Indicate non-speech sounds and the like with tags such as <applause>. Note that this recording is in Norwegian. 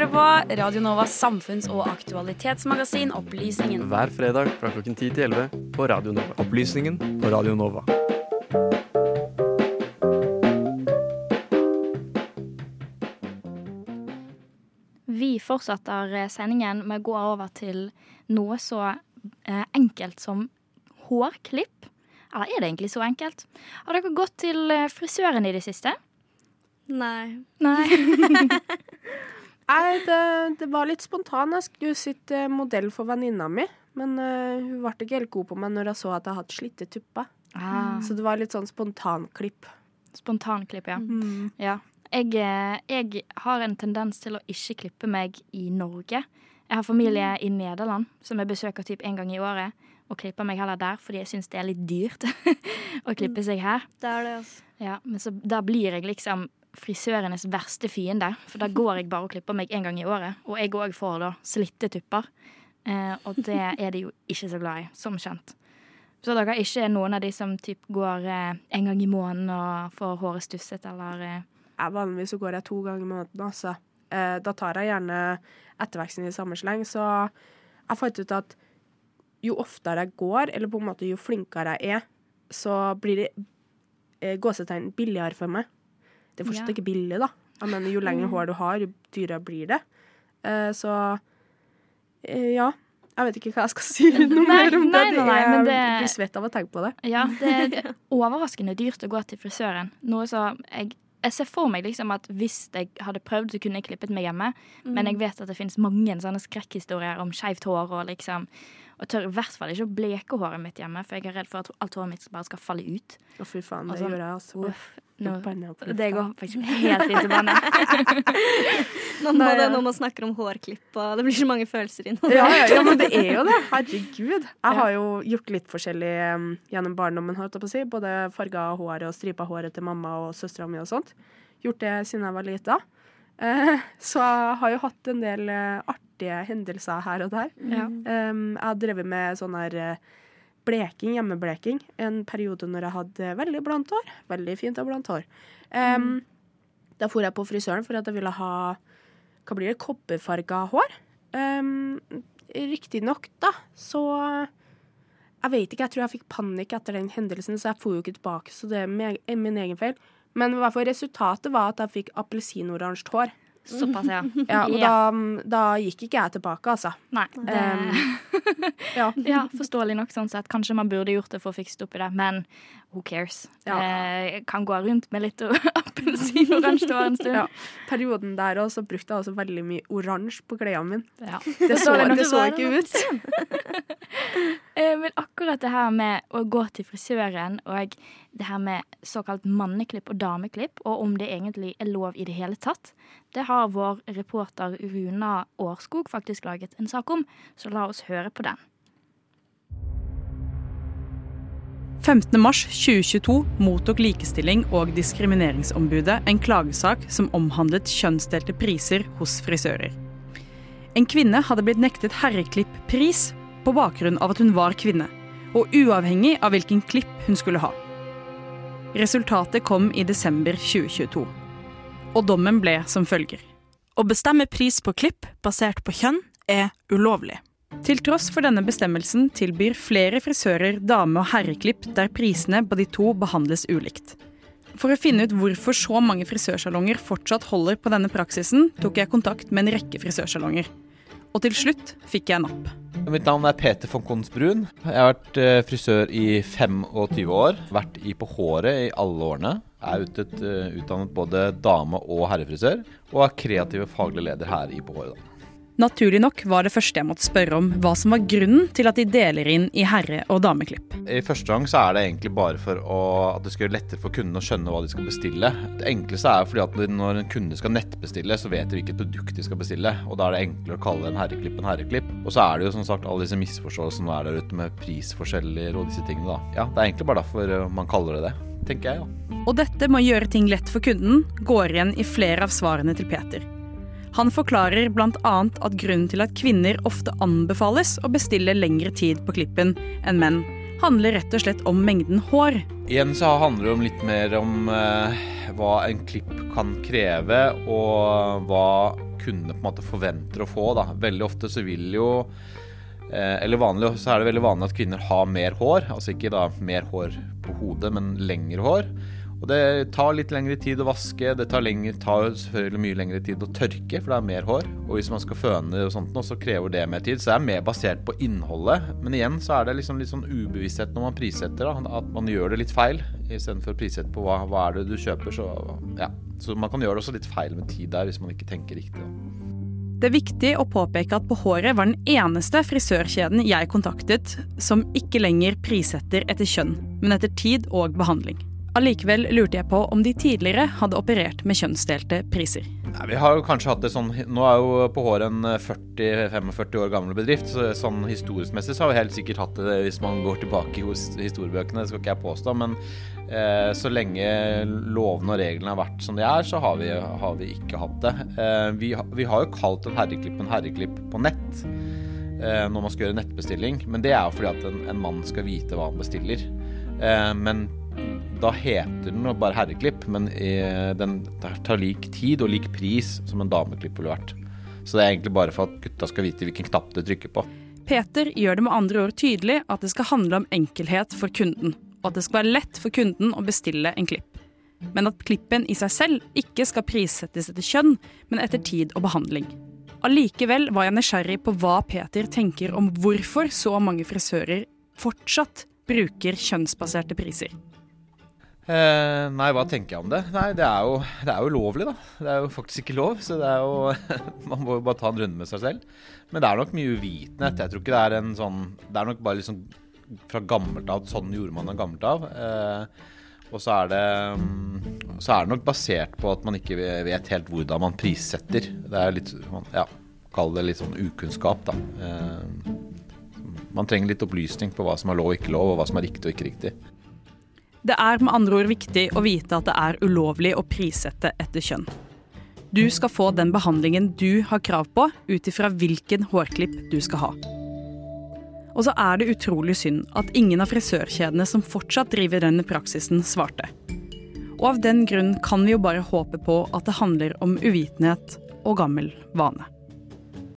hører på Radio Novas samfunns- og aktualitetsmagasin Opplysningen. Hver fredag fra klokken 10 til 11 på Radio Nova. Opplysningen på Radio Nova. Vi fortsetter eh, sendingen med å gå over til noe så eh, enkelt som hårklipp. Eller er det egentlig så enkelt? Har dere gått til eh, frisøren i det siste? Nei. Nei. <laughs> Nei, det, det var litt spontan. Jeg skulle sitte modell for venninna mi. Men uh, hun ble ikke helt god på meg når jeg så at jeg hadde slitte tupper. Ah, Så det var litt sånn spontanklipp. Spontanklipp, ja. Mm. ja. Jeg, eh, jeg har en tendens til å ikke klippe meg i Norge. Jeg har familie i Nederland som jeg besøker typ en gang i året. Og klipper meg heller der, fordi jeg syns det er litt dyrt <laughs> å klippe seg her. Det er det, altså. Ja, Men så da blir jeg liksom frisørenes verste fiende. For da går jeg bare og klipper meg en gang i året. Og jeg òg får da slitte tupper. Eh, og det er de jo ikke så glad i, som kjent. Så dere er ikke noen av de som typ går eh, en gang i måneden og får håret stusset, eller eh, Jeg Vanligvis så går jeg to ganger i måneden, altså. Eh, da tar jeg gjerne etterveksten i samme sleng. Så jeg fant ut at jo oftere jeg går, eller på en måte jo flinkere jeg er, så blir det eh, gåsetegn billigere for meg. Det er fortsatt Ja. ikke billig, da. Jeg mener, jo lenger hår du har, jo dyrere blir det. Eh, så eh, ja. Jeg vet ikke hva jeg skal si <laughs> noe Nei, mer om nei, det. nei, Jeg det- blir svett av å tenke på det. Ja, det er <laughs> overraskende dyrt å gå til frisøren. Noe så jeg, jeg ser for meg liksom at hvis jeg hadde prøvd, så kunne jeg klippet meg hjemme. Men jeg vet at det finnes mange sånne skrekkhistorier om skeivt hår og liksom Og tør i hvert fall ikke å bleke håret mitt hjemme, for jeg er redd for at alt håret mitt bare skal falle ut. Å, fy faen, det Altså, gjør jeg, altså. Uff, nå, det går faktisk helt inn til banne. <laughs> Nå må det når snakker om hårklipp, og det blir så mange følelser inn. Ja, ja, ja, men det er jo det. <laughs> Herregud. Jeg har jo gjort litt forskjellig um, gjennom barndommen, holdt jeg på å si. Både farga håret og stripa håret til mamma og søstera mi og sånt. Gjort det siden jeg var lita. Eh, så jeg har jo hatt en del eh, artige hendelser her og der. Ja. Jeg har drevet med sånn her eh, bleking, hjemmebleking, en periode når jeg hadde veldig blondt hår. Veldig fint og blondt hår. Um, Da for jeg på frisøren for at jeg ville ha hva blir det, kobberfarga hår. Um, Riktignok, da, så Jeg vet ikke, jeg tror jeg fikk panikk etter den hendelsen, så jeg for jo ikke tilbake, så det er min egen feil. Men i hvert fall resultatet var at jeg fikk appelsinoransje hår. Såpass, ja. <laughs> Ja, og Ja. Da, da gikk ikke jeg tilbake, altså. Nei. Det, Um, <laughs> ja. ja, forståelig nok sånn sett. Kanskje man burde gjort det for å fikse opp i det, men who cares? Ja. Eh, kan gå rundt med litt <laughs> appelsinoransje hår en stund. Ja. Perioden der òg, så brukte jeg også veldig mye oransje på klærne mine. Ja. Det så, det, det så ikke ut. <laughs> Eh, Men akkurat det her med å gå til frisøren og det her med såkalt manneklipp og dameklipp, og om det egentlig er lov i det hele tatt, det har vår reporter Runa Årskog faktisk laget en sak om, så la oss høre på den. 15.3.2022 mottok Likestilling- og diskrimineringsombudet en klagesak som omhandlet kjønnsdelte priser hos frisører. En kvinne hadde blitt nektet herreklipp-pris på bakgrunn av at hun var kvinne, og uavhengig av hvilken klipp hun skulle ha. Resultatet kom i desember 2022, og dommen ble som følger. Å bestemme pris på klipp basert på kjønn er ulovlig. Til tross for denne bestemmelsen tilbyr flere frisører dame- og herreklipp der prisene på de to behandles ulikt. For å finne ut hvorfor så mange frisørsalonger fortsatt holder på denne praksisen, tok jeg kontakt med en rekke frisørsalonger. Og til slutt fikk jeg napp. Mitt navn er Peter von Konsbrun. Jeg har vært eh, frisør i 25 år. Vært i På håret i alle årene. Jeg er eh, utdannet både dame- og herrefrisør, og er kreativ og faglig leder her i På håret. Da. Naturlig nok var det første jeg måtte spørre om hva som var grunnen til at de deler inn i herre- og dameklipp. I første gang så er det egentlig bare for å, at det skal gjøre lettere for kunden å skjønne hva de skal bestille. Det enkleste er fordi at når en kunde skal nettbestille, så vet de hvilket produkt de skal bestille. Og da er det enklere å kalle en herreklipp en herreklipp. Og så er det jo som sagt alle disse misforståelsene som er der ute med prisforskjeller og disse tingene, da. Ja, det er egentlig bare derfor eh, man kaller det det, tenker jeg, ja. Og dette med å gjøre ting lett for kunden går igjen i flere av svarene til Peter. Han forklarer bl.a. at grunnen til at kvinner ofte anbefales å bestille lengre tid på klippen enn menn, handler rett og slett om mengden hår. Igjen så handler det om litt mer om eh, hva en klipp kan kreve, og hva kundene på en måte forventer å få. Da. Veldig ofte så vil jo eh, eller vanlig, så er det veldig vanlig at kvinner har mer hår. Altså ikke da mer hår på hodet, men lengre hår. Og det tar litt lengre tid å vaske, det tar, lengre, tar selvfølgelig mye lengre tid å tørke, for det er mer hår. Og hvis man skal føne og sånt, så krever det mer tid. Så det er mer basert på innholdet. Men igjen så er det liksom litt sånn ubevissthet når man prissetter, da, at man gjør det litt feil. Istedenfor å prissette på hva, hva er det du kjøper, så ja. Så man kan gjøre det også litt feil med tid der, hvis man ikke tenker riktig. Det er viktig å påpeke at På håret var den eneste frisørkjeden jeg kontaktet som ikke lenger prissetter etter kjønn, men etter tid og behandling. Allikevel lurte jeg på om de tidligere hadde operert med kjønnsdelte priser. Nei, vi har jo kanskje hatt det sånn Nå er jo på håret en 40-45 år gammel bedrift, så sånn historisk messig så har vi helt sikkert hatt det hvis man går tilbake hos historiebøkene, det skal ikke jeg påstå. Men eh, så lenge lovene og reglene har vært som de er, så har vi, har vi ikke hatt det. Eh, vi, vi, har jo kalt en herreklipp en herreklipp på nett eh, når man skal gjøre nettbestilling, men det er jo fordi at en, en mann skal vite hva han bestiller. Eh, men da heter den bare herreklipp, men den tar lik tid og lik pris som en dameklipp ville vært. Så det er egentlig bare for at gutta skal vite hvilken knapp de trykker på. Peter gjør det med andre ord tydelig at det skal handle om enkelhet for kunden, og at det skal være lett for kunden å bestille en klipp. Men at klippen i seg selv ikke skal prissettes etter kjønn, men etter tid og behandling. Allikevel var jeg nysgjerrig på hva Peter tenker om hvorfor så mange frisører fortsatt bruker kjønnsbaserte priser. Eh, nei, hva tenker jeg om det? Nei, det er, jo, det er jo ulovlig, da. Det er jo faktisk ikke lov, så det er jo <laughs> Man må jo bare ta en runde med seg selv. Men det er nok mye uvitenhet. Jeg tror ikke det er en sånn Det er nok bare liksom fra gammelt av Sånn gjorde man det gammelt av. Eh, og så er det mm, Så er det nok basert på at man ikke vet helt hvordan man prissetter. Det er litt Ja, kall det litt sånn ukunnskap, da. Eh, man trenger litt opplysning på hva som er lov og ikke lov, og hva som er riktig og ikke riktig. Det er med andre ord viktig å vite at det er ulovlig å prissette etter kjønn. Du skal få den behandlingen du har krav på, ut ifra hvilken hårklipp du skal ha. Og så er det utrolig synd at ingen av frisørkjedene som fortsatt driver denne praksisen, svarte. Og av den grunn kan vi jo bare håpe på at det handler om uvitenhet og gammel vane.